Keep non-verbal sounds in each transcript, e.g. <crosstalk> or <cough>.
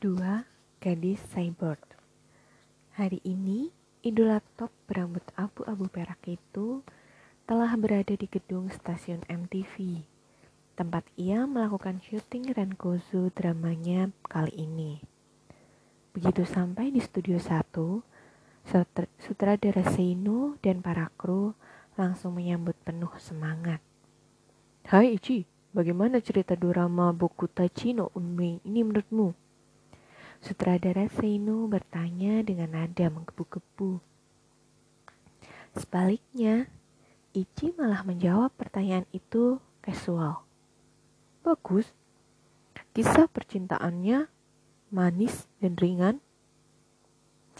2. Gadis Cyborg Hari ini, idol laptop berambut abu-abu perak itu telah berada di gedung stasiun MTV, tempat ia melakukan syuting Renkozu dramanya kali ini. Begitu sampai di studio 1, sutradara Seino dan para kru langsung menyambut penuh semangat. Hai Ichi, bagaimana cerita drama Boku Tachi no Unmei ini menurutmu? Sutradara Seino bertanya dengan nada menggebu-gebu. Sebaliknya, Ichi malah menjawab pertanyaan itu casual. Bagus. Kisah percintaannya manis dan ringan.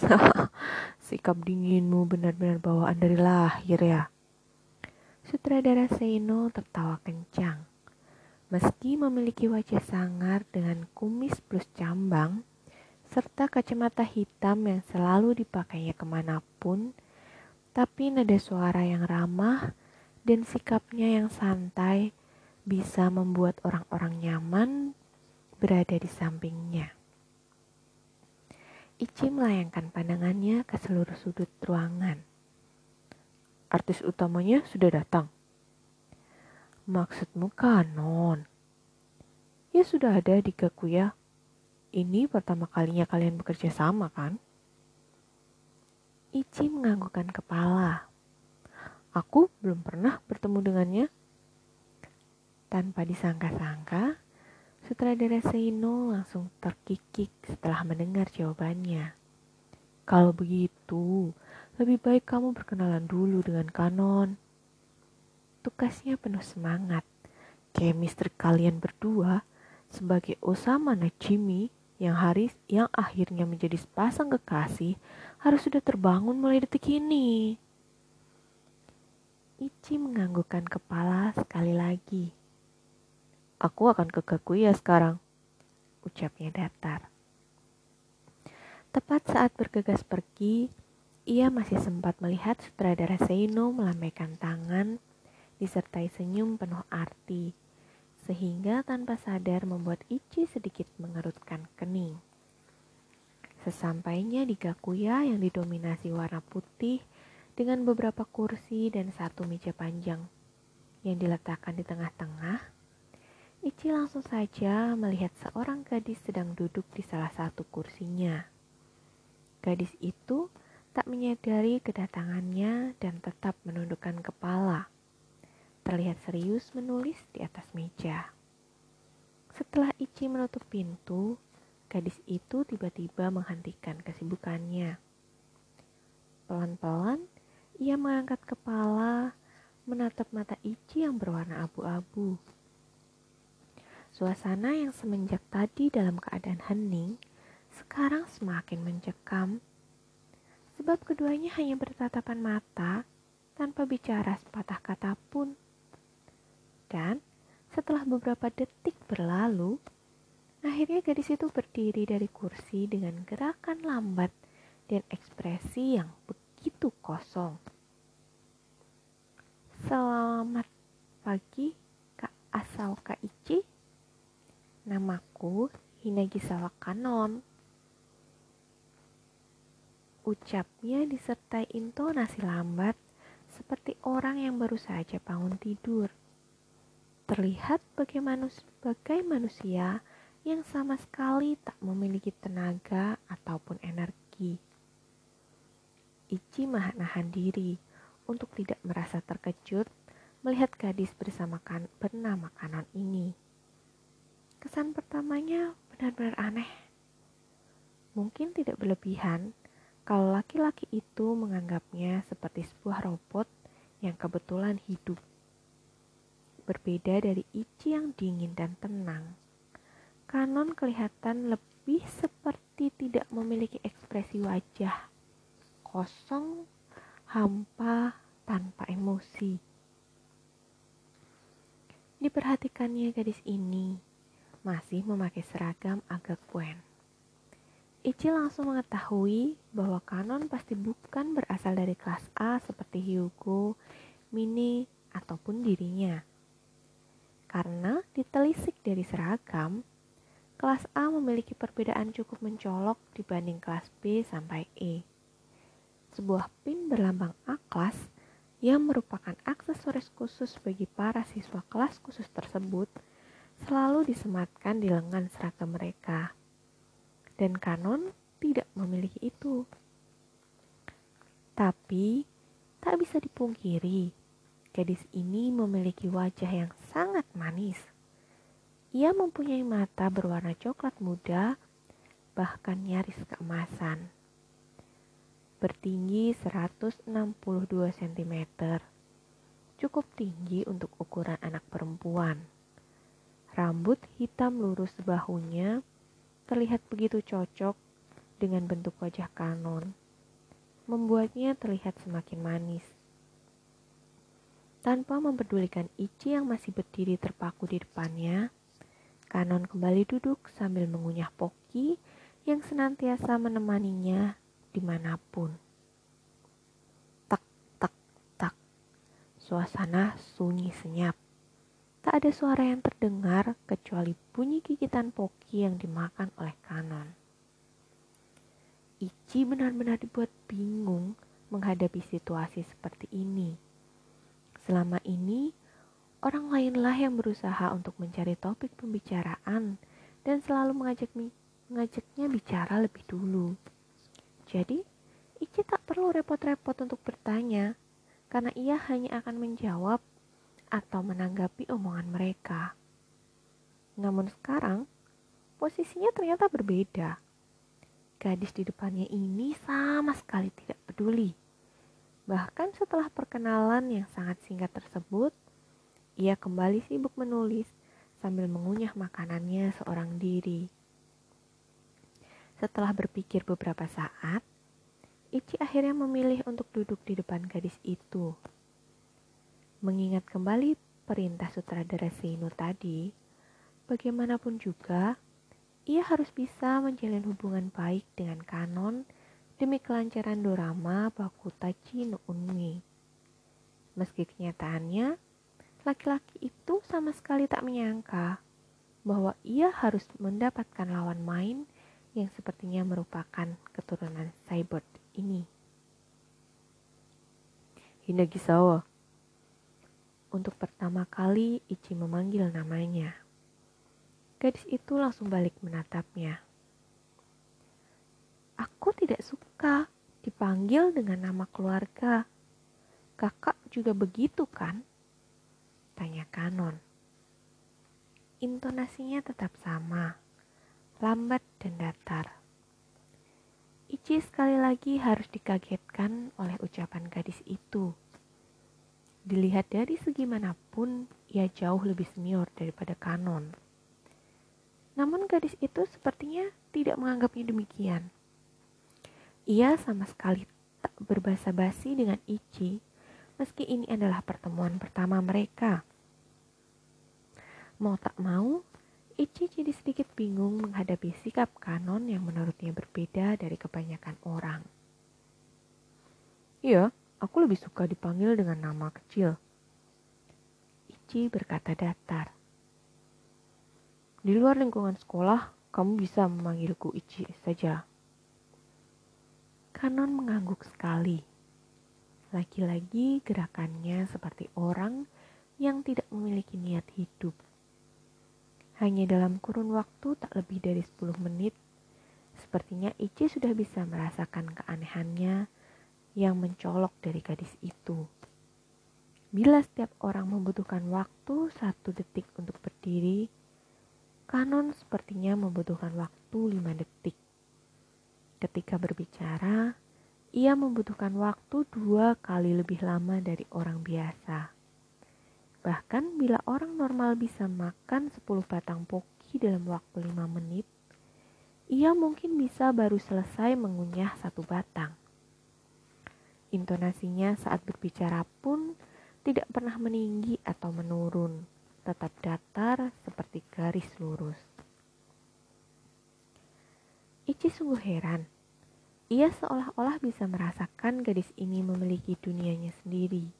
<laughs> Sikap dinginmu benar-benar bawaan dari lahir ya. Sutradara Seino tertawa kencang. Meski memiliki wajah sangar dengan kumis plus cambang, serta kacamata hitam yang selalu dipakainya ke mana pun, tapi nada suara yang ramah dan sikapnya yang santai bisa membuat orang-orang nyaman berada di sampingnya. Ichi melayangkan pandangannya ke seluruh sudut ruangan. Artis utamanya sudah datang. Maksudmu kanon? Ya sudah ada di Gakuya ini pertama kalinya kalian bekerja sama kan? Ichi menganggukkan kepala. Aku belum pernah bertemu dengannya. Tanpa disangka-sangka, sutradara Seino langsung terkikik setelah mendengar jawabannya. Kalau begitu, lebih baik kamu berkenalan dulu dengan Kanon. Tukasnya penuh semangat. Chemistry kalian berdua sebagai Osama Najimi yang hari yang akhirnya menjadi sepasang kekasih harus sudah terbangun mulai detik ini. Ichi menganggukkan kepala sekali lagi. Aku akan ke Gakuya sekarang, ucapnya datar. Tepat saat bergegas pergi, ia masih sempat melihat sutradara Seino melambaikan tangan disertai senyum penuh arti sehingga tanpa sadar membuat Ichi sedikit mengerutkan kening. Sesampainya di Gakuya yang didominasi warna putih dengan beberapa kursi dan satu meja panjang yang diletakkan di tengah-tengah, Ichi langsung saja melihat seorang gadis sedang duduk di salah satu kursinya. Gadis itu tak menyadari kedatangannya dan tetap menundukkan kepala terlihat serius menulis di atas meja. Setelah Ichi menutup pintu, gadis itu tiba-tiba menghentikan kesibukannya. Pelan-pelan, ia mengangkat kepala, menatap mata Ichi yang berwarna abu-abu. Suasana yang semenjak tadi dalam keadaan hening, sekarang semakin mencekam. Sebab keduanya hanya bertatapan mata tanpa bicara sepatah kata pun. Dan setelah beberapa detik berlalu, akhirnya gadis itu berdiri dari kursi dengan gerakan lambat dan ekspresi yang begitu kosong. Selamat pagi, Kak Asal Kak Ichi. Namaku Hinagisawa Kanon. Ucapnya disertai intonasi lambat seperti orang yang baru saja bangun tidur terlihat sebagai manusia yang sama sekali tak memiliki tenaga ataupun energi. Ichi menahan diri untuk tidak merasa terkejut melihat gadis bersama kan bernama Kanon ini. Kesan pertamanya benar-benar aneh. Mungkin tidak berlebihan kalau laki-laki itu menganggapnya seperti sebuah robot yang kebetulan hidup berbeda dari Ichi yang dingin dan tenang. Kanon kelihatan lebih seperti tidak memiliki ekspresi wajah, kosong, hampa, tanpa emosi. Diperhatikannya gadis ini masih memakai seragam agak kuen. Ichi langsung mengetahui bahwa Kanon pasti bukan berasal dari kelas A seperti Hyugo, Mini, ataupun dirinya. Karena ditelisik dari seragam, kelas A memiliki perbedaan cukup mencolok dibanding kelas B sampai E. Sebuah pin berlambang A kelas yang merupakan aksesoris khusus bagi para siswa kelas khusus tersebut selalu disematkan di lengan seragam mereka. Dan kanon tidak memiliki itu. Tapi tak bisa dipungkiri, gadis ini memiliki wajah yang sangat manis ia mempunyai mata berwarna coklat muda, bahkan nyaris keemasan. Bertinggi 162 cm. Cukup tinggi untuk ukuran anak perempuan. Rambut hitam lurus bahunya terlihat begitu cocok dengan bentuk wajah kanon. Membuatnya terlihat semakin manis. Tanpa mempedulikan Ichi yang masih berdiri terpaku di depannya, Kanon kembali duduk sambil mengunyah Poki yang senantiasa menemaninya di mana pun. Tak, tak, tak. Suasana sunyi senyap. Tak ada suara yang terdengar kecuali bunyi gigitan Poki yang dimakan oleh Kanon. Ichi benar-benar dibuat bingung menghadapi situasi seperti ini. Selama ini, Orang lainlah yang berusaha untuk mencari topik pembicaraan dan selalu mengajak mengajaknya bicara lebih dulu. Jadi, Ichi tak perlu repot-repot untuk bertanya, karena ia hanya akan menjawab atau menanggapi omongan mereka. Namun sekarang, posisinya ternyata berbeda. Gadis di depannya ini sama sekali tidak peduli. Bahkan setelah perkenalan yang sangat singkat tersebut, ia kembali sibuk menulis sambil mengunyah makanannya seorang diri. Setelah berpikir beberapa saat, Ichi akhirnya memilih untuk duduk di depan gadis itu. Mengingat kembali perintah sutradara Seino tadi, bagaimanapun juga, ia harus bisa menjalin hubungan baik dengan kanon demi kelancaran dorama Bakutachi no Unmi. Meski kenyataannya, laki-laki itu sama sekali tak menyangka bahwa ia harus mendapatkan lawan main yang sepertinya merupakan keturunan cyborg ini. Hinagisawa. Untuk pertama kali Ichi memanggil namanya. Gadis itu langsung balik menatapnya. Aku tidak suka dipanggil dengan nama keluarga. Kakak juga begitu kan? tanya Kanon. Intonasinya tetap sama, lambat dan datar. Ichi sekali lagi harus dikagetkan oleh ucapan gadis itu. Dilihat dari segi mana pun, ia jauh lebih senior daripada Kanon. Namun gadis itu sepertinya tidak menganggapnya demikian. Ia sama sekali tak berbahasa basi dengan Ichi, meski ini adalah pertemuan pertama mereka. Mau tak mau, Ichi jadi sedikit bingung menghadapi sikap kanon yang menurutnya berbeda dari kebanyakan orang. Iya, aku lebih suka dipanggil dengan nama kecil. Ichi berkata datar. Di luar lingkungan sekolah, kamu bisa memanggilku Ichi saja. Kanon mengangguk sekali. Lagi-lagi gerakannya seperti orang yang tidak memiliki niat hidup. Hanya dalam kurun waktu tak lebih dari 10 menit, sepertinya Ichi sudah bisa merasakan keanehannya yang mencolok dari gadis itu. Bila setiap orang membutuhkan waktu satu detik untuk berdiri, Kanon sepertinya membutuhkan waktu lima detik. Ketika berbicara, ia membutuhkan waktu dua kali lebih lama dari orang biasa. Bahkan bila orang normal bisa makan 10 batang poki dalam waktu 5 menit, ia mungkin bisa baru selesai mengunyah satu batang. Intonasinya saat berbicara pun tidak pernah meninggi atau menurun, tetap datar seperti garis lurus. Ichi sungguh heran. Ia seolah-olah bisa merasakan gadis ini memiliki dunianya sendiri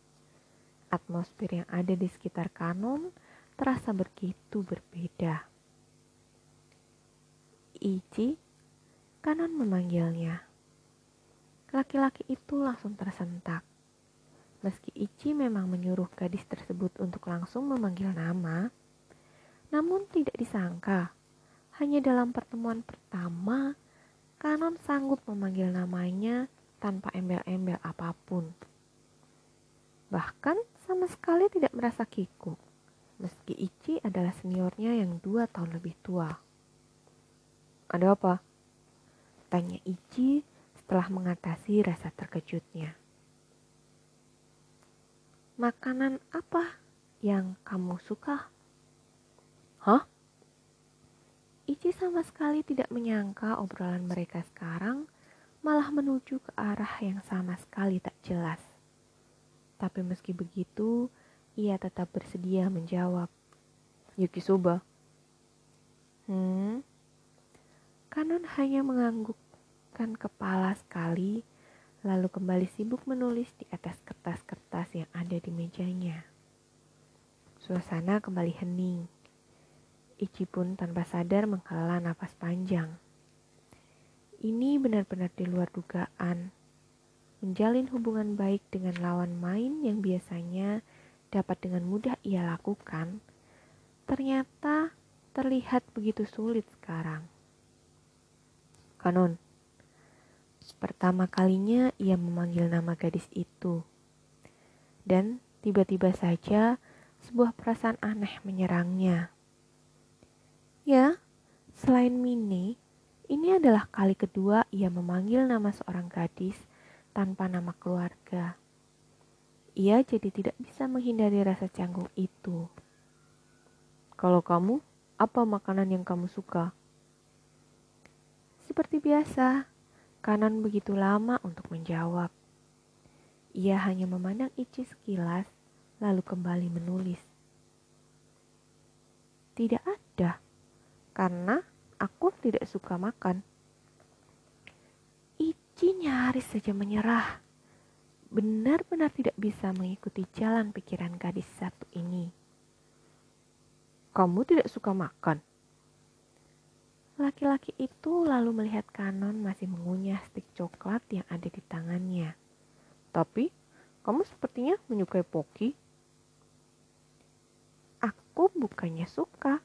atmosfer yang ada di sekitar kanon terasa begitu berbeda. Ichi, Kanon memanggilnya. Laki-laki itu langsung tersentak. Meski Ichi memang menyuruh gadis tersebut untuk langsung memanggil nama, namun tidak disangka, hanya dalam pertemuan pertama, Kanon sanggup memanggil namanya tanpa embel-embel apa pun. Bahkan sama sekali tidak merasa kikuk, meski Ichi adalah seniornya yang dua tahun lebih tua. Ada apa? Tanya Ichi setelah mengatasi rasa terkejutnya. Makanan apa yang kamu suka? Hah? Ichi sama sekali tidak menyangka obrolan mereka sekarang malah menuju ke arah yang sama sekali tak jelas. Tapi meski begitu, ia tetap bersedia menjawab. Yukisoba. Hmm, Kanon hanya menganggukkan kepala sekali, lalu kembali sibuk menulis di atas kertas-kertas yang ada di mejanya. Suasana kembali hening. Ichi pun tanpa sadar menghela napas panjang. Ini benar-benar di luar dugaan. Menjalin hubungan baik dengan lawan main yang biasanya dapat dengan mudah ia lakukan, ternyata terlihat begitu sulit sekarang. Kanon. Pertama kalinya ia memanggil nama gadis itu. Dan tiba-tiba saja sebuah perasaan aneh menyerangnya. Ya, selain Mini, ini adalah kali kedua ia memanggil nama seorang gadis tanpa nama keluarga. Ia jadi tidak bisa menghindari rasa canggung itu. Kalau kamu, apa makanan yang kamu suka? Seperti biasa, Kanan begitu lama untuk menjawab. Ia hanya memandang Ichi sekilas, lalu kembali menulis. Tidak ada, karena aku tidak suka makan. Ichi nyaris saja menyerah. Benar-benar tidak bisa mengikuti jalan pikiran gadis satu ini. Kamu tidak suka makan? Laki-laki itu lalu melihat Kanon masih mengunyah stik coklat yang ada di tangannya. Tapi, kamu sepertinya menyukai Poki. Aku bukannya suka.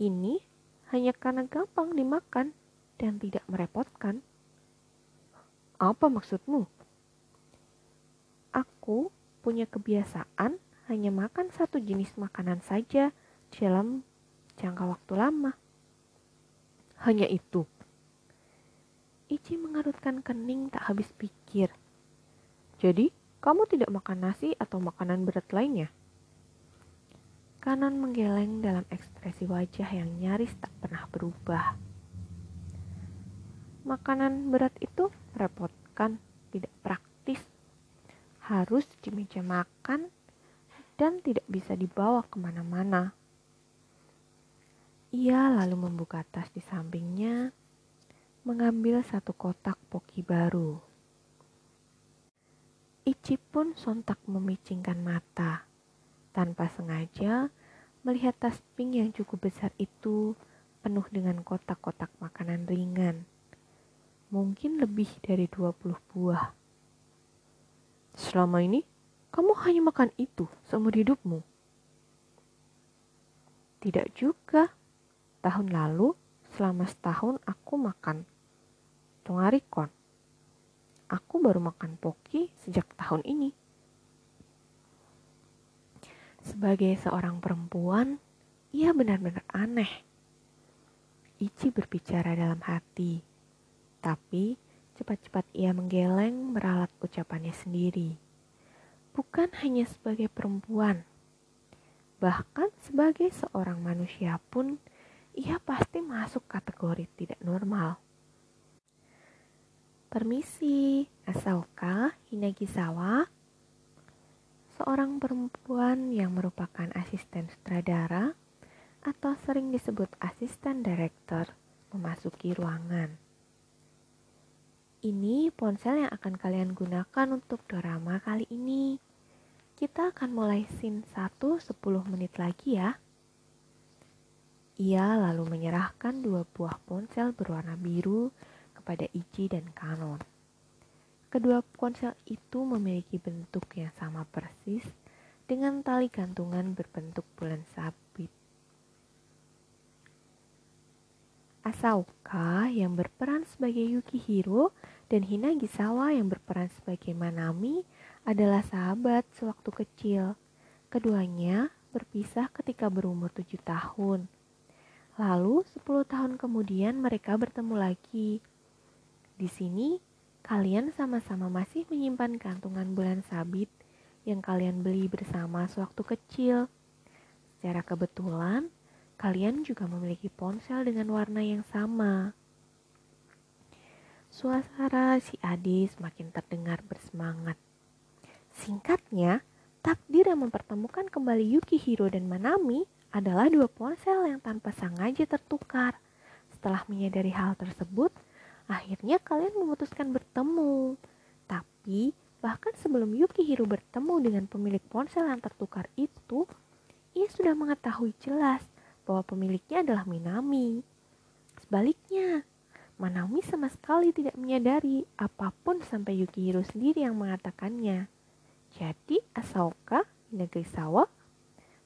Ini hanya karena gampang dimakan dan tidak merepotkan. Apa maksudmu? Aku punya kebiasaan hanya makan satu jenis makanan saja dalam jangka waktu lama. Hanya itu. Ichi mengarutkan kening tak habis pikir. Jadi, kamu tidak makan nasi atau makanan berat lainnya? Kanan menggeleng dalam ekspresi wajah yang nyaris tak pernah berubah. Makanan berat itu merepotkan, tidak praktis. Harus di meja makan dan tidak bisa dibawa ke mana-mana. Ia lalu membuka tas di sampingnya, mengambil satu kotak poki baru. Ichi pun sontak memicingkan mata, tanpa sengaja melihat tas pink yang cukup besar itu penuh dengan kotak-kotak makanan ringan. Mungkin lebih dari 20 buah. Selama ini, kamu hanya makan itu seumur hidupmu. Tidak juga. Tahun lalu, selama setahun aku makan tongarikon. Aku baru makan poki sejak tahun ini. Sebagai seorang perempuan, ia benar-benar aneh. Ichi berbicara dalam hati, tapi cepat-cepat ia menggeleng meralat ucapannya sendiri. Bukan hanya sebagai perempuan, bahkan sebagai seorang manusia pun ia pasti masuk kategori tidak normal. Permisi, Asaoka Hinagisawa, seorang perempuan yang merupakan asisten sutradara atau sering disebut asisten director memasuki ruangan. Ini ponsel yang akan kalian gunakan untuk drama kali ini. Kita akan mulai scene 1 10 menit lagi ya. Ia lalu menyerahkan dua buah ponsel berwarna biru kepada Ichi dan Kanon. Kedua ponsel itu memiliki bentuk yang sama persis dengan tali gantungan berbentuk bulan sabit. Asauka yang berperan sebagai Yukihiro dan Hinagisawa yang berperan sebagai Manami adalah sahabat sewaktu kecil. Keduanya berpisah ketika berumur tujuh tahun. Lalu 10 tahun kemudian mereka bertemu lagi. Di sini kalian sama-sama masih menyimpan kantungan bulan sabit yang kalian beli bersama sewaktu kecil. Secara kebetulan, kalian juga memiliki ponsel dengan warna yang sama. Suasana si Adi semakin terdengar bersemangat. Singkatnya, takdir yang mempertemukan kembali Yukihiro dan Manami adalah dua ponsel yang tanpa sengaja tertukar. Setelah menyadari hal tersebut, akhirnya kalian memutuskan bertemu. Tapi, bahkan sebelum Yukihiro bertemu dengan pemilik ponsel yang tertukar itu, ia sudah mengetahui jelas bahwa pemiliknya adalah Minami. Sebaliknya, Manami sama sekali tidak menyadari apa pun sampai Yukihiro sendiri yang mengatakannya. Jadi, Asaoka, sawah,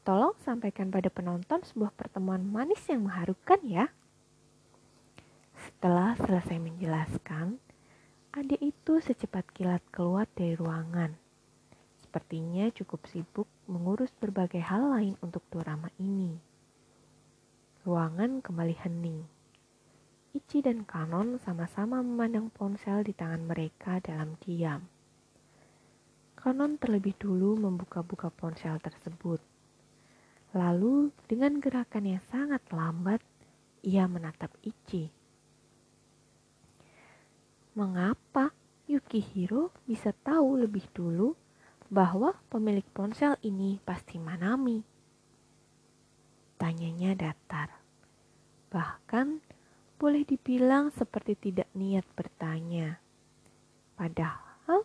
Tolong sampaikan pada penonton sebuah pertemuan manis yang mengharukan ya. Setelah selesai menjelaskan, adik itu secepat kilat keluar dari ruangan. Sepertinya cukup sibuk mengurus berbagai hal lain untuk drama ini. Ruangan kembali hening. Ichi dan Kanon sama-sama memandang ponsel di tangan mereka dalam diam. Kanon terlebih dulu membuka-buka ponsel tersebut. Lalu dengan gerakan yang sangat lambat, ia menatap Ichi. Mengapa Yukihiro bisa tahu lebih dulu bahwa pemilik ponsel ini pasti Manami? Tanyanya datar. Bahkan boleh dibilang seperti tidak niat bertanya. Padahal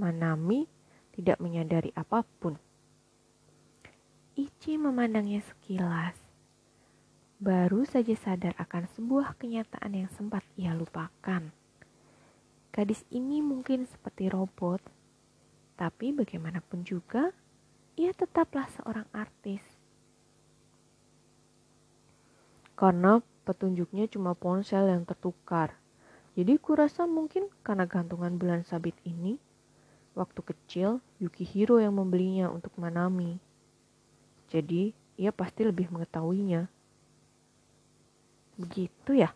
Manami tidak menyadari apa pun. Ichi memandangnya sekilas. Baru saja sadar akan sebuah kenyataan yang sempat ia lupakan. Gadis ini mungkin seperti robot, tapi bagaimanapun juga, ia tetaplah seorang artis. Karena petunjuknya cuma ponsel yang tertukar. Jadi kurasa mungkin karena gantungan bulan sabit ini, waktu kecil Yukihiro yang membelinya untuk Manami. Jadi, ia pasti lebih mengetahuinya. Begitu ya?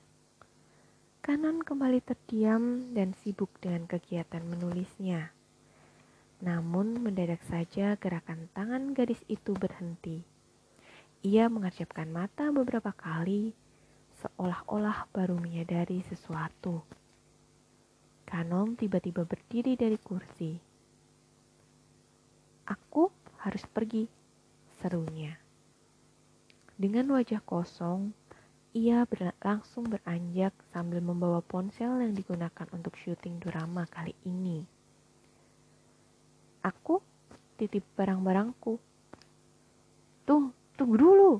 Kanon kembali terdiam dan sibuk dengan kegiatan menulisnya. Namun mendadak saja gerakan tangan gadis itu berhenti. Ia mengerjapkan mata beberapa kali, seolah-olah baru menyadari sesuatu. Kanon tiba-tiba berdiri dari kursi. Aku harus pergi, serunya. Dengan wajah kosong, ia ber langsung beranjak sambil membawa ponsel yang digunakan untuk syuting drama kali ini. Aku titip barang-barangku. Tuh, tunggu dulu.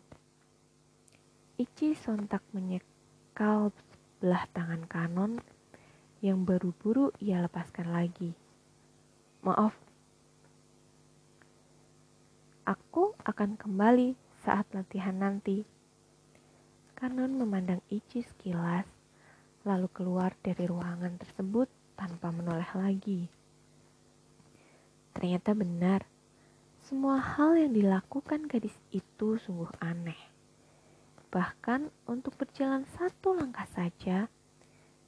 Ichi sontak menyekal belah tangan kanon yang baru-buru ia lepaskan lagi. Maaf, Aku akan kembali saat latihan nanti. Kanon memandang Ichi sekilas, lalu keluar dari ruangan tersebut tanpa menoleh lagi. Ternyata benar, semua hal yang dilakukan gadis itu sungguh aneh. Bahkan untuk berjalan satu langkah saja,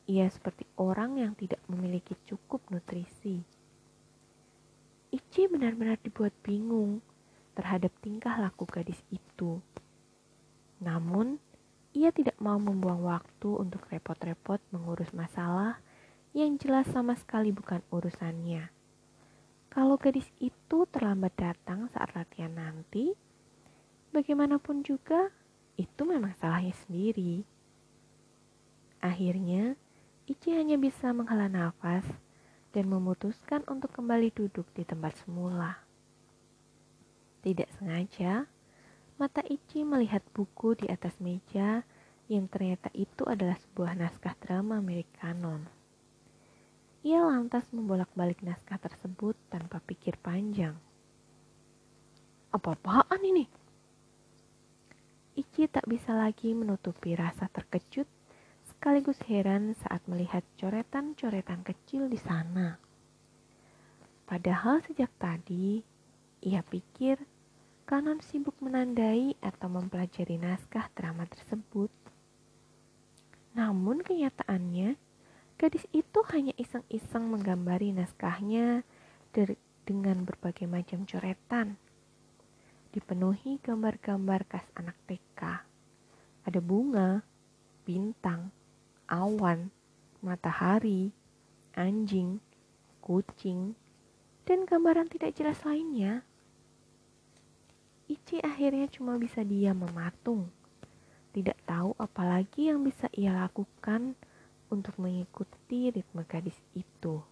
ia seperti orang yang tidak memiliki cukup nutrisi. Ichi benar-benar dibuat bingung terhadap tingkah laku gadis itu. Namun, ia tidak mau membuang waktu untuk repot-repot mengurus masalah yang jelas sama sekali bukan urusannya. Kalau gadis itu terlambat datang saat latihan nanti, bagaimanapun juga itu memang salahnya sendiri. Akhirnya, Ichi hanya bisa menghela nafas dan memutuskan untuk kembali duduk di tempat semula. Tidak sengaja, Mata Ici melihat buku di atas meja yang ternyata itu adalah sebuah naskah drama milik Kanon. Ia lantas membolak-balik naskah tersebut tanpa pikir panjang. Apa-apaan ini? Ici tak bisa lagi menutupi rasa terkejut sekaligus heran saat melihat coretan-coretan kecil di sana. Padahal sejak tadi, ia pikir Kanon sibuk menandai atau mempelajari naskah drama tersebut. Namun kenyataannya, gadis itu hanya iseng-iseng menggambari naskahnya dengan berbagai macam coretan. Dipenuhi gambar-gambar khas anak TK. Ada bunga, bintang, awan, matahari, anjing, kucing, dan gambaran tidak jelas lainnya. Ici akhirnya cuma bisa diam mematung. Tidak tahu apalagi yang bisa ia lakukan untuk mengikuti ritme gadis itu.